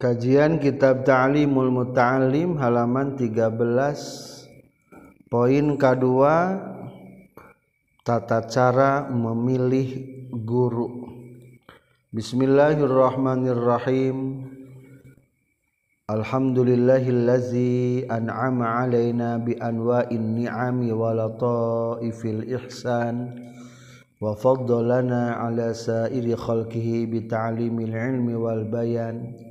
Kajian Kitab Ta'limul Muta'alim halaman 13 Poin kedua Tata cara memilih guru. Bismillahirrahmanirrahim. Alhamdulillahillazi an'ama alaina bi anwa'in ni'ami wa lataifil ihsan wa faddalana ala sa'iri khalqihi bi ta'limil ilmi wal bayan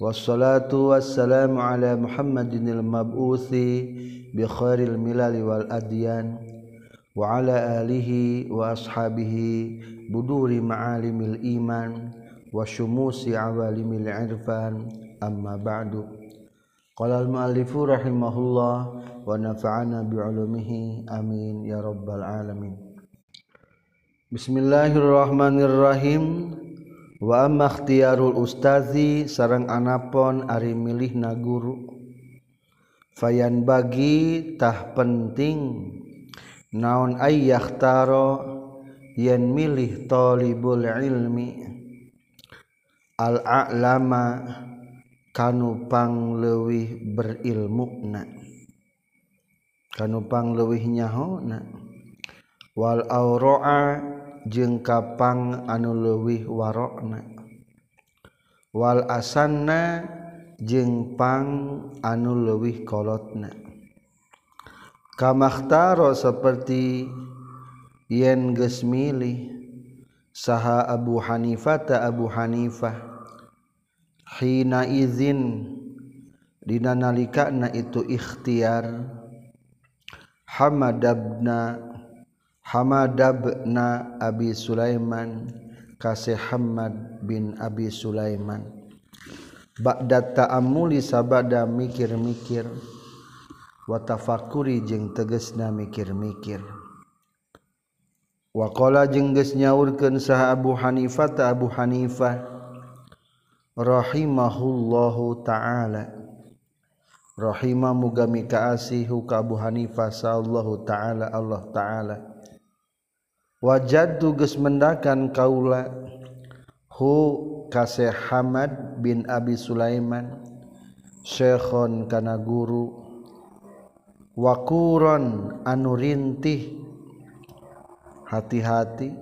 Wassalatu wassalamu ala Muhammadin al-mab'uthi bi khairil milali wal adyan wa ala alihi wa ashabihi buduri ma'alimil iman wa syumusi awalimil irfan amma ba'du qala al-muallifu rahimahullah wa nafa'ana bi'ulumihi amin ya rabbal alamin Bismillahirrahmanirrahim wa amma ikhtiyarul ustazi sarang anapon ari milih na guru. Fayan bagi tah penting naon ay yakhtaro yen milih talibul ilmi. Al a'lama kanu pang leuwih berilmuna kanu pang leuwih nyahona wal auraa jeung kapang anu leuwih warokna. Wal asanna jeung pang anu leuwih kolotna. Kamahtaro seperti yen geus milih saha Abu Hanifah ta Abu Hanifah. Hina izin dina nalikana itu ikhtiar. Hamad ibn Hamadabna Abi Sulaiman kasih Hamad bin Abi Sulaiman. Ba'da ta'amuli sabada mikir-mikir wa tafakuri jeung tegesna mikir-mikir. Wa qala jeung geus nyaurkeun saha Abu Hanifah ta Abu Hanifah rahimahullahu ta'ala. Rahimah muga mikaasihu ka Abu Hanifah sallallahu ta'ala Allah ta'ala wajadu geus mendakan kaula hu kase Hamad bin Abi Sulaiman syekhon kana guru. Wakuron anu rintih hati-hati.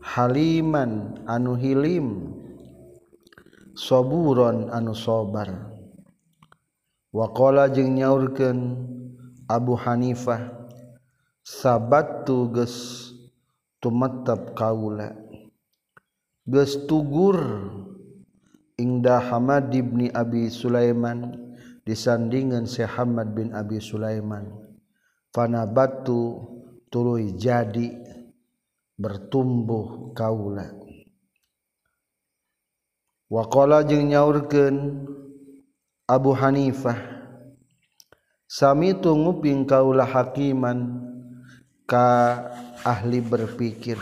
Haliman anu hilim soburon anu sobar. Wakola jeung nyaurkeun Abu Hanifah sabat tuges tumetep kaula. Geus tugur ingda Hamad bin Abi Sulaiman disandingan Syekh Hamad bin Abi Sulaiman. Fanabatu tuluy jadi bertumbuh kaula. Waqala jeung nyaurkeun Abu Hanifah sami tu nguping kaula hakiman ka ahli berpikir.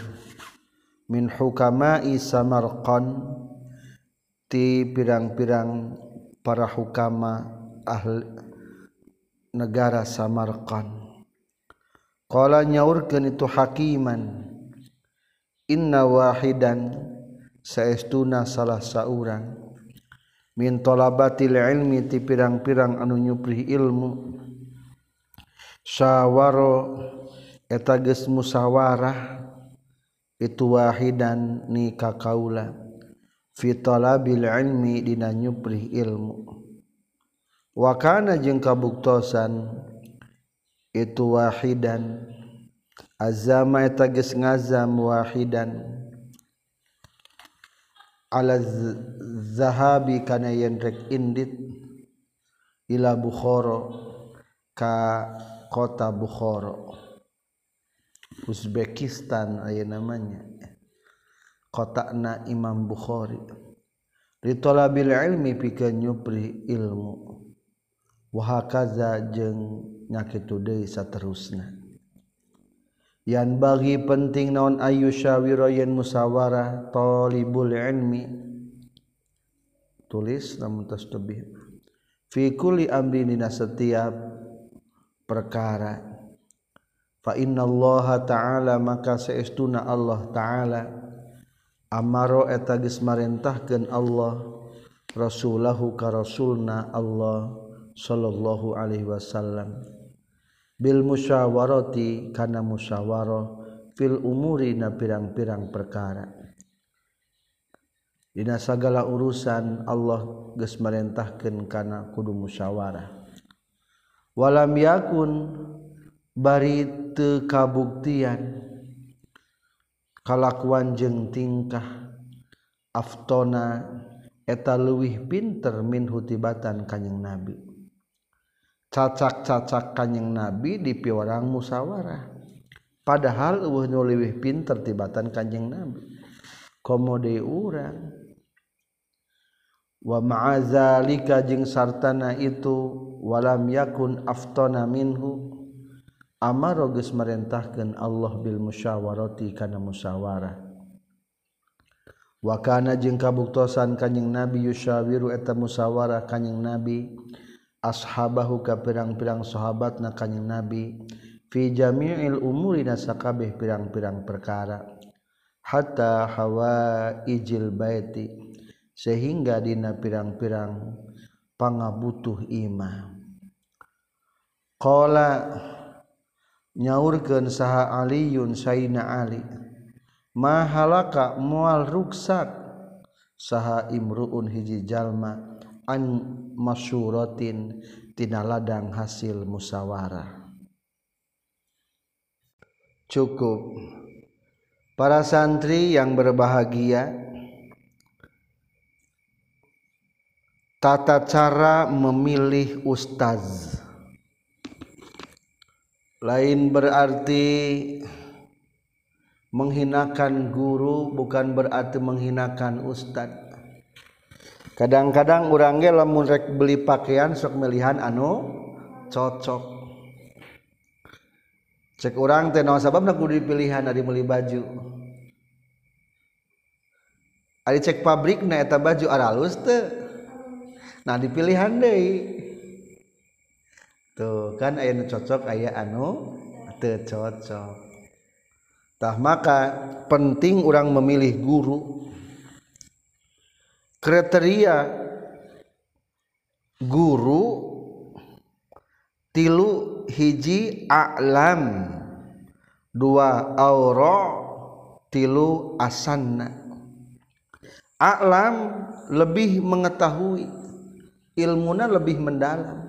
Min hukama'i Samarqand ti pirang-pirang para hukama ahli negara Samarqand qala nyaurkeun itu hakiman inna wahidan saestuna salah saurang min talabatil ilmi ti pirang-pirang anu nyupri ilmu. Syawaro eta geus musawarah itu wahidan ni ka kaula fi talabil ilmi dina nyuprih ilmu. Wa kana jeung kabuktosan itu wahidan azama eta geus ngazam wahidan. Ala zahabi kana yen rek indit. Ila bukhara ka kota bukhara. Uzbekistan aya namanya. Kotakna Imam Bukhari. Ritolabil ilmi pikeun nyupri ilmu. Wahakaza jeung nyakitu deui saterusna. Yan bagi penting naon ayu syawira yen musawarah talibul ilmi. Tulis namun tas tebih. Fi kulli amrin setiap perkara fa innallaha ta'ala maka saestuna Allah ta'ala amaro eta geus marentahkeun Allah rasulahu ka rasulna Allah sallallahu alaihi wasallam. Bil musyawarati kana musyawarah fil umuri na pirang-pirang perkara. Dina sagala urusan Allah geus marentahkeun kana kudu musyawarah. Walam yakun bari teu kabuktian. Kalakuan jeung tingkah. Aftona eta leuwih pinter min hutibatan kanjing nabi. Cacak-cacak kanjing nabi di piwarang musyawarah padahal eueuh nu pinter tibatan kanjing nabi. Komo deui urang. Wa ma'azalika jeung sartana itu walam yakun aftona minhu Amar geus merentahkan Allah bil musyawarati kana musyawarah. Wakana jeung kabuktosan kanjing nabi yusyawiru eta musyawarah kanjing nabi ashabahu ka pirang-pirang sahabat na kanjing nabi fi jami'il umuri nasakabeh pirang-pirang perkara hatta hawa ijil baiti sehingga dina pirang-pirang pangabutuh imam qala nyaurkeun saha aliyun sayna ali. Mahalaka mual ruksak. Saha imruun hiji jalma an masyuratin tina ladang hasil musyawarah. Cukup. Para santri yang berbahagia tata cara memilih ustaz lain berarti menghinakan guru bukan berarti menghinakan ustad. kadang-kadang orangnya lamun rek beli pakaian sok melihan anu cocok cek orang teh naon sabab kudu dipilihan ari beli baju ari cek pabrik na eta baju aralus teu. nah dipilihan deui kan aya cocok aya anu cocok. Maka penting orang memilih guru. Kriteria guru tilu hiji alam dua auro tilu asanna. Alam lebih mengetahui ilmuna lebih mendalam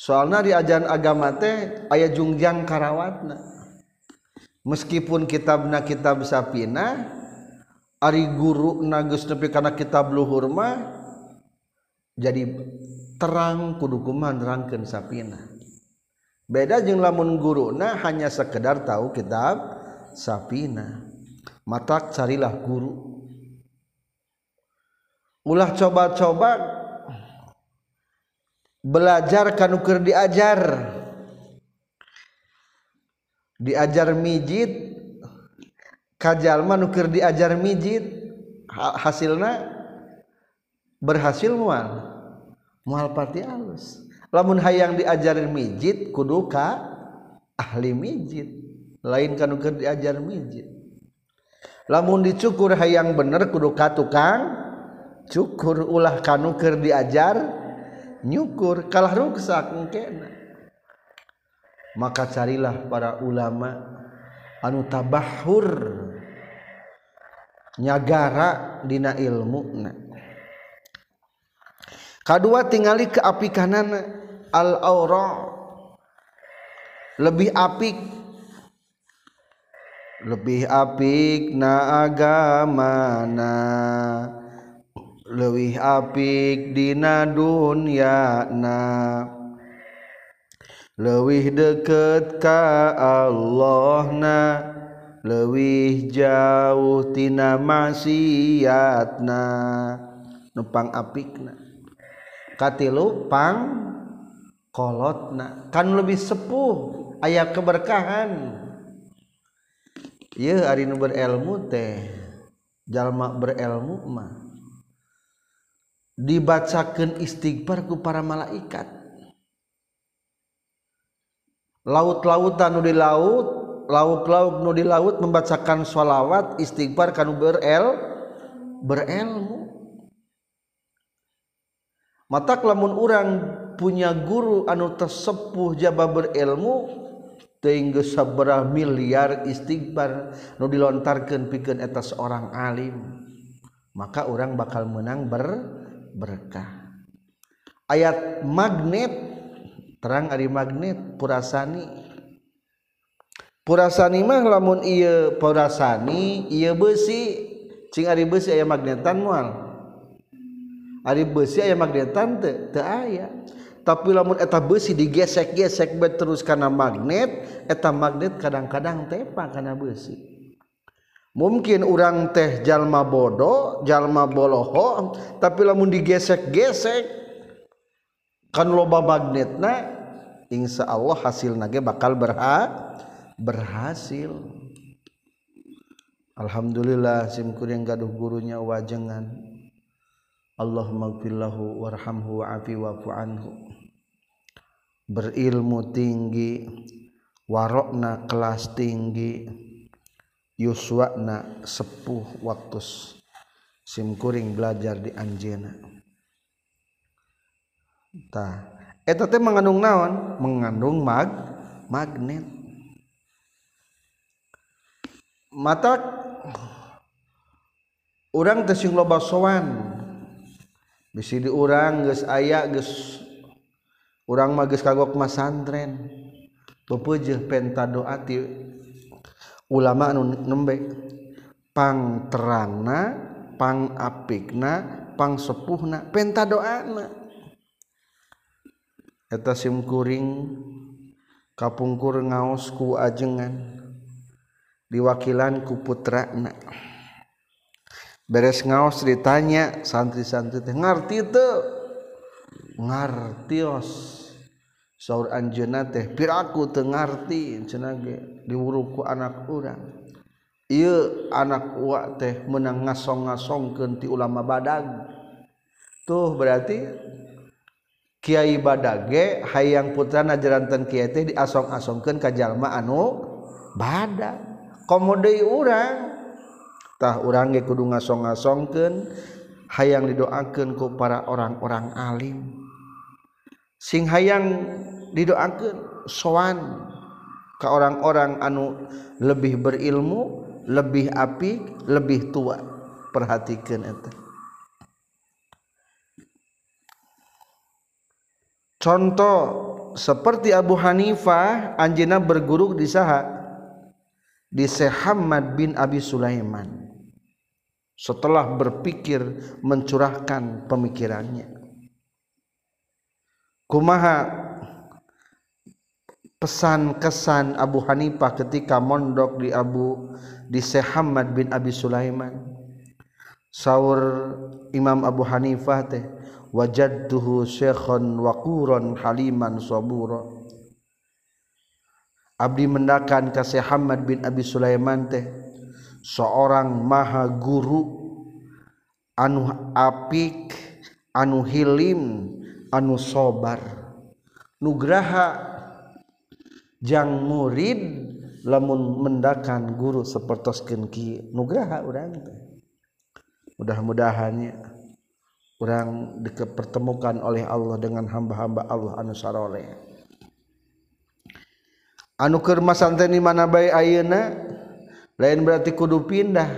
soalnya di ajaran agama teh aya jungjang karawatna. Meskipun kitabna kitab sapina ari guru nagus nepi karena kitab luhur mah jadi terang kudu kumaha nerangkeun sapina. Beda jeung lamun guruna hanya sekedar tahu kitab sapina. Matak carilah guru. Ulah coba-coba belajar kan ukur diajar. Diajar mijit. Kajjalman ukir diajar mijit. Hasilnya berhasil mual. Mualpati halus lamun hayang diajarin mijit kuduka ahli mijit. Lain kan ukir diajar mijit. Lamun dicukur hayang bener kuduka tukang cukur ulah kan ukir diajar nyukur kalah ruksak mungkin maka carilah para ulama anu tabahur nyagara dina ilmu na. kedua tingali keapikanan al aura lebih apik. Lebih apik na agama na. lewih apik dina dunya na lewih deket ka Allah na lewih jauh tina maksiat na nupang apikna. Katilu pang kolotna. Kan lebih sepuh ayat keberkahan. Ya hari nu berilmu teh. Jalma berilmu mah. dibacakan istighfarku para malaikat. Laut-lautan nu di laut laut-laut nu di laut membacakan sholawat istighfar kanu berel berelmu. Mata lamun orang punya guru anu tersepuh jaba berilmu tinggi seberapa miliar istighfar nu dilontarkan pikir atas orang alim maka orang bakal menang ber berkah. Ayat magnet terang ari magnet purasani. Purasani mah lamun iya purasani iya besi cing ari besi aya magnetan mual. Ari besi aya magnetan teu teu aya. Tapi lamun eta besi digesek-gesek terus karena magnet eta magnet kadang-kadang tepa karena besi mungkin orang teh jalma bodoh jalma boloho tapi lamun digesek-gesek kan loba magnetna insya Allah hasil nage bakal berha berhasil. Alhamdulillah simkur yang gaduh gurunya wajengan. Allahumma gfirlahu warhamhu wa'afi wa'fu anhu. Berilmu tinggi warokna kelas tinggi. Yuswana sepuh waktu simkuring belajar di Anjena eta teh mengandung naon? Mengandung mag magnet. Mata orang tesing loba sowan. Bisi di urang geus aya geus urang mah geus kagok masantren pepeujeuh penta doa ti ulama anu nembe pang terana pang apikna pang sepuhna penta doana. Eta simkuring kapungkur ngaos ku ajengan diwakilan ku putrana. Beres ngaos ditanya santri-santri teh ngarti teu? Ngartios saur anjeuna teh piraku teu ngarti cenah ge ku anak urang. Ieu anak uwa teh meunang ngasong-ngasongkeun ti ulama badag tuh berarti kiai badage hayang putrana jeranten kiai teh diasong-asongkeun ka jalma anu badag deui urang. Tah urang ge kudu ngasong-ngasongkeun hayang didoakeun ku para orang-orang alim. Sing hayang didoakan sowan ke orang-orang anu lebih berilmu lebih api lebih tua. Perhatikan itu contoh seperti Abu Hanifah anjina berguru di saha? Di Sehamad bin Abi Sulaiman. Setelah berpikir mencurahkan pemikirannya kumaha pesan kesan Abu Hanifah ketika mondok di Abu di Syekh Hamad bin Abi Sulaiman? Saur Imam Abu Hanifah teh wajadtuhu syekhon waquron haliman sabura. Abdi mendakan ka Syekh Hamad bin Abi Sulaiman teh seorang maha guru anu apik anu hilim anu sobar. Nugraha jang murid lamun mendakan guru sepertoskeun ki nugraha urang teh. Mudah-mudahannya orang dipertemukan oleh Allah dengan hamba-hamba Allah anu saroleh. Anu keur masantren di mana bae ayeuna? Lain berarti kudu pindah.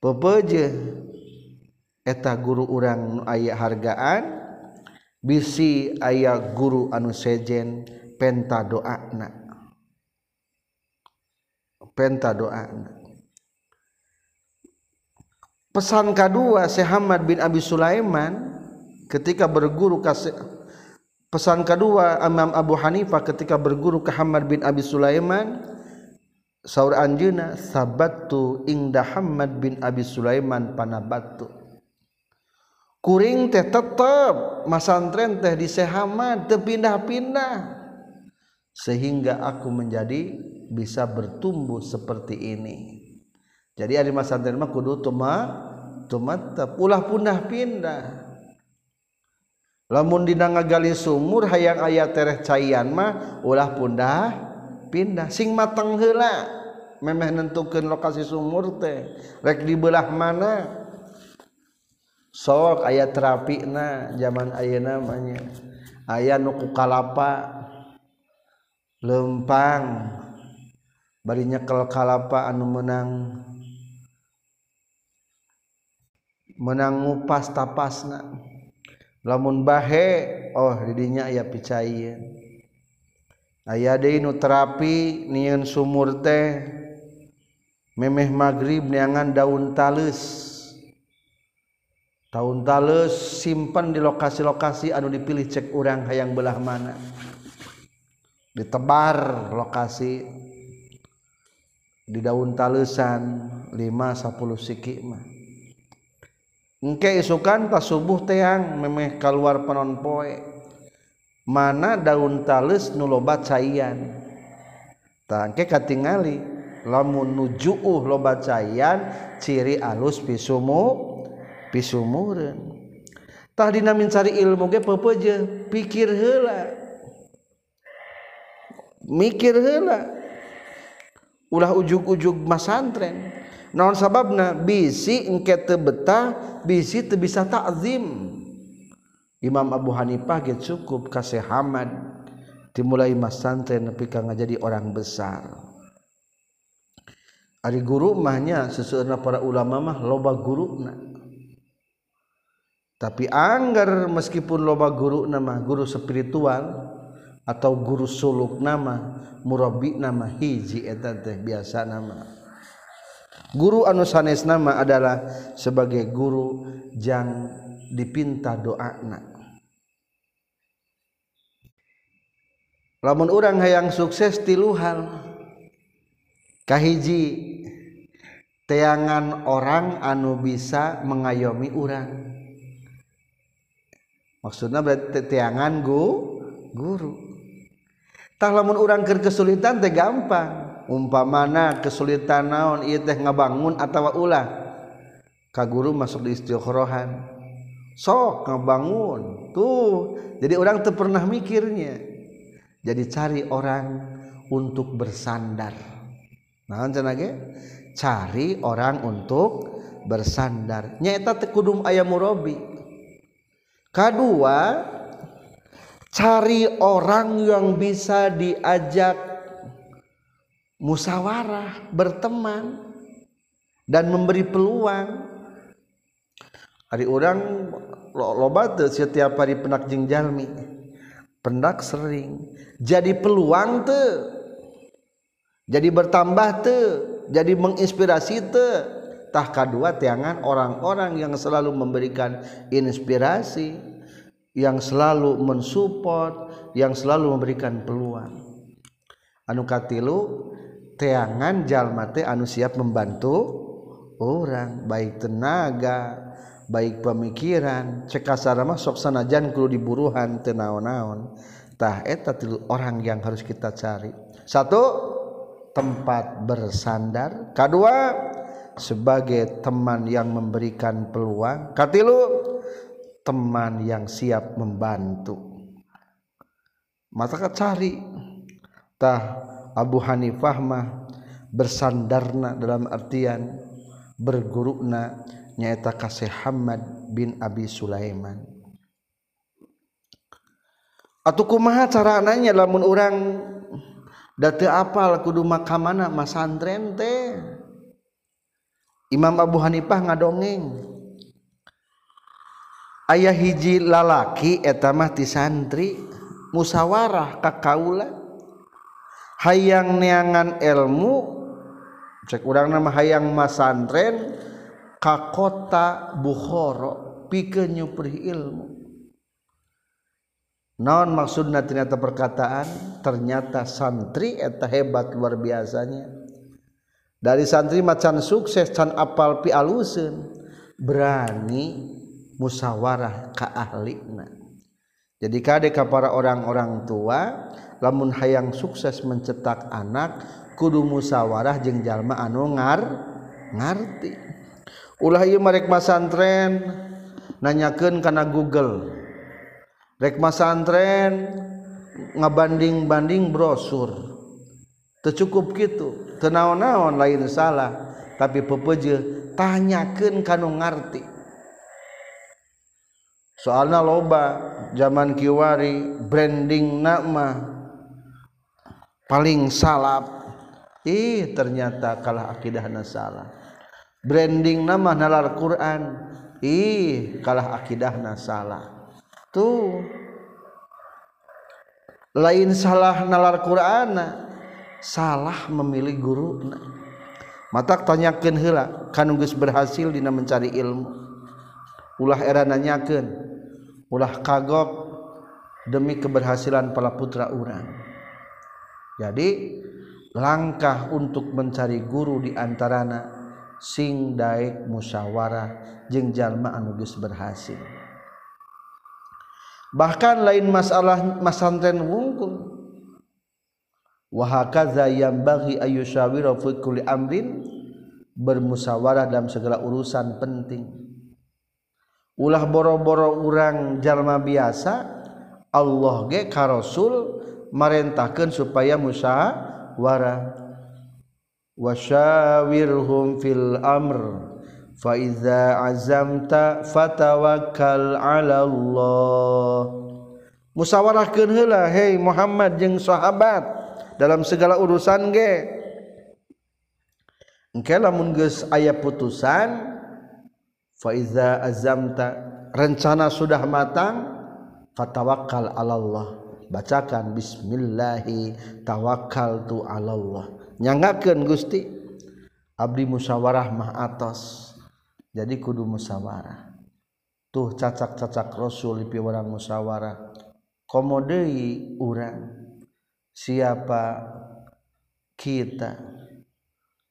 Pepeje. Eta guru urang nu aya hargaan bisi ayah guru anu sejen penta doana. Penta doana. Pesan kedua Syekh Hamad bin Abi Sulaiman ketika berguru ke pesan kedua Imam Abu Hanifah ketika berguru ke Hamad bin Abi Sulaiman saur anjeuna sabattu ingda Hamad bin Abi Sulaiman panabatu. Kuring teh tetap masantren teh di sehaman terpindah-pindah sehingga aku menjadi bisa bertumbuh seperti ini. Jadi ada masantren mah kudu tuma tumatep ulah punah pindah lamun dina ngagali sumur hayang aya tereh caian mah ulah pundah pindah sing mateng heula memeh nentukeun lokasi sumur teh. Rek di belah mana sok ayat terapi na zaman aya namanya ayaah nuku kalapa. Lempang. Bari nyekel kalapa anu menang menang ngupas tapasna. Lamun bahe oh didinya aya picain aya deui nu terapi nieun sumur teh. Memeh magrib neangan daun talus. tahun talus simpen di lokasi-lokasi anu dipilih cek urang hayang belah mana. Ditebar lokasi. Di daun talusan 5-10 siki mah. Engke isukan pas subuh teang memeh keluar panon poe. Mana daun talus nu loba caian. Tah engke katingali lamun nujuuh loba caian ciri alus pisumu pisumurentah mencari ilmu ge pepeje pikir hela mikir hela ulah ujug-ujug masantren. Naon sababna? Bisi engke teu betah bisi teu bisa takzim Imam Abu Hanifah ge cukup ka Syekh Hamad dimulai masantren nepi ka ngajadi orang besar. Ari guru mahnya sesuatu para ulama mah loba guru na. tapi anggar meskipun loba guru nama guru spiritual atau guru suluk nama murabi nama hiji eta teh biasa nama. Guru anu sanes nama adalah sebagai guru yang dipinta doana. Lamun orang hayang sukses tilu hal kahiji teangan orang anu bisa mengayomi orang maksudnya tiangan gu guru. Tah lamun urang keur kesulitan teh gampang. Umpamana kesulitan naon ieu teh ngabangun atawa ulah. Ka guru masuk di istiqorohan sok ngabangun tuh. Jadi orang tuh pernah mikirnya jadi cari orang untuk bersandar. Nah cenage cari orang untuk bersandar. Nyaeta tekudum ayam murabi kedua cari orang yang bisa diajak musyawarah berteman dan memberi peluang. Hari orang loba tuh setiap hari penak jeng jalmi pendak sering. Jadi peluang tuh jadi bertambah tuh jadi menginspirasi tuh tah kedua tiangan orang-orang yang selalu memberikan inspirasi yang selalu mensupport yang selalu memberikan peluang. Anu katilu teangan jalma teh anu siap membantu orang. Baik tenaga baik pemikiran cek kasar mah sok sanajan kudu diburuhan teu naon-naon. Tah eta tilu orang yang harus kita cari. Satu tempat bersandar. Kedua sebagai teman yang memberikan peluang. Katilu teman yang siap membantu. Maka cari. Tah Abu Hanifah mah bersandarna dalam artian berguruna nyaita kasih Hamad bin Abi Sulaiman. Atau kumaha cara nanya lamun orang date apal kudu makamana? Masantren teh Imam Abu Hanifah ngadongeng. Ayah hiji lalaki etamah ti santri musawarah kakaula hayang neangan ilmu cek urang nama hayang masantren ka kota Bukhara pikeun ilmu. Naon maksudna ternyata perkataan? Ternyata santri eta hebat luar biasanya dari santri macan sukses can apal pi alusen. Berani musyawarah ka ahlina jadi kade ka para orang-orang tua lamun hayang sukses mencetak anak kudu musyawarah jeung jalma anu ngar ngarti. Ulah ieu marek masantren nanyakeun kana Google. Rek masantren ngabanding-banding brosur. Tercukup gitu tenaon-naon lain salah tapi pepeje tanyakan kanu ngarti. Soalnya loba zaman kiwari branding nama paling salap. Ih ternyata kalah akidahna salah. Branding nama nalar Quran. Ih kalah akidahna salah. Tuh. Lain salah nalar Qur'ana salah memilih guru. Mata tanyakan hela kanunggus berhasil dina mencari ilmu. Ulah era nanyakan ulah kagok demi keberhasilan para putra orang jadi langkah untuk mencari guru di antarana sing daik musyawarah jeung jalma anu geus berhasil. Bahkan lain masalah masantren wungkul. Wa hakaza yambaghi ayyushawira fi kulli amrin bermusyawarah dalam segala urusan penting. Ulah boro-boro urang jalma biasa Allah ge ka Rasul marentahkeun supaya musyawarah wasyawirhum fil amr fa iza azamta fatawakkal 'ala Allah. Musyawarahkeun heula hei Muhammad jeung sahabat dalam segala urusan ge. Engke lamun geus aya putusan faiza azamta rencana sudah matang fatawakal Allah bacakan bismillahi tawakkaltu Allah nyangakeun Gusti. Abdi musyawarah mah atos. Jadi kudu musyawarah. Tuh cacak-cacak Rasul di orang musyawarah. Komodei urang siapa kita?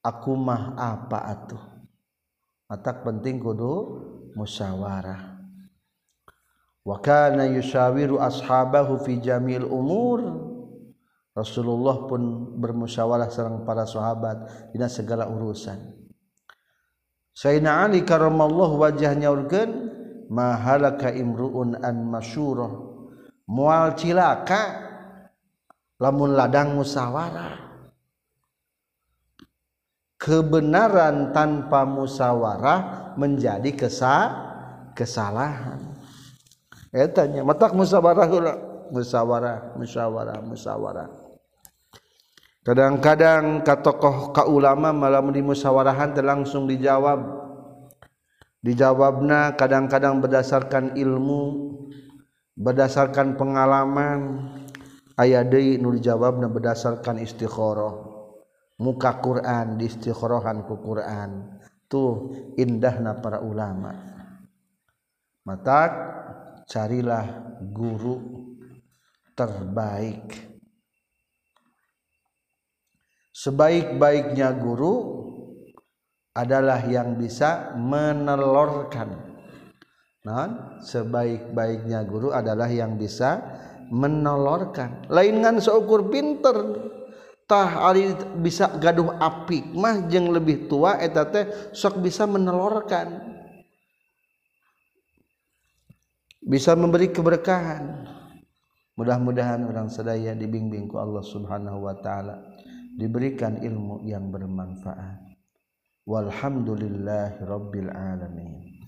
Aku mah apa atuh? Atak penting kudu musyawarah. Wa kana yusyawiru ashabahu fi jamil umur. Rasulullah pun bermusyawarah sareng para sahabat dina segala urusan. Sayyidina Ali karamallahu wajahnya urgen mahalaka imruun an masyurah? Mual cilaka lamun ladang musyawarah kebenaran tanpa musyawarah menjadi kesa kesalahan. Etanya matak musyawarah musyawarah musyawarah musyawarah kadang-kadang ka tokoh ka ulama malam di musyawarahan langsung dijawab. Dijawabna kadang-kadang berdasarkan ilmu berdasarkan pengalaman ayat deui nu dijawabna berdasarkan istikharah. Muka Quran di istighrohan ku Quran. Tuh indahna para ulama. Mata carilah guru terbaik. Sebaik-baiknya guru adalah yang bisa menelorkan nah sebaik-baiknya guru adalah yang bisa menolorkan. Lain kan seukur pinter. Bisa gaduh apik mah yang lebih tua eta teh sok bisa menelorkan bisa memberi keberkahan. Mudah-mudahan orang sedaya dibimbingku Allah Subhanahu wa taala. Diberikan ilmu yang bermanfaat. Walhamdulillahirabbil alamin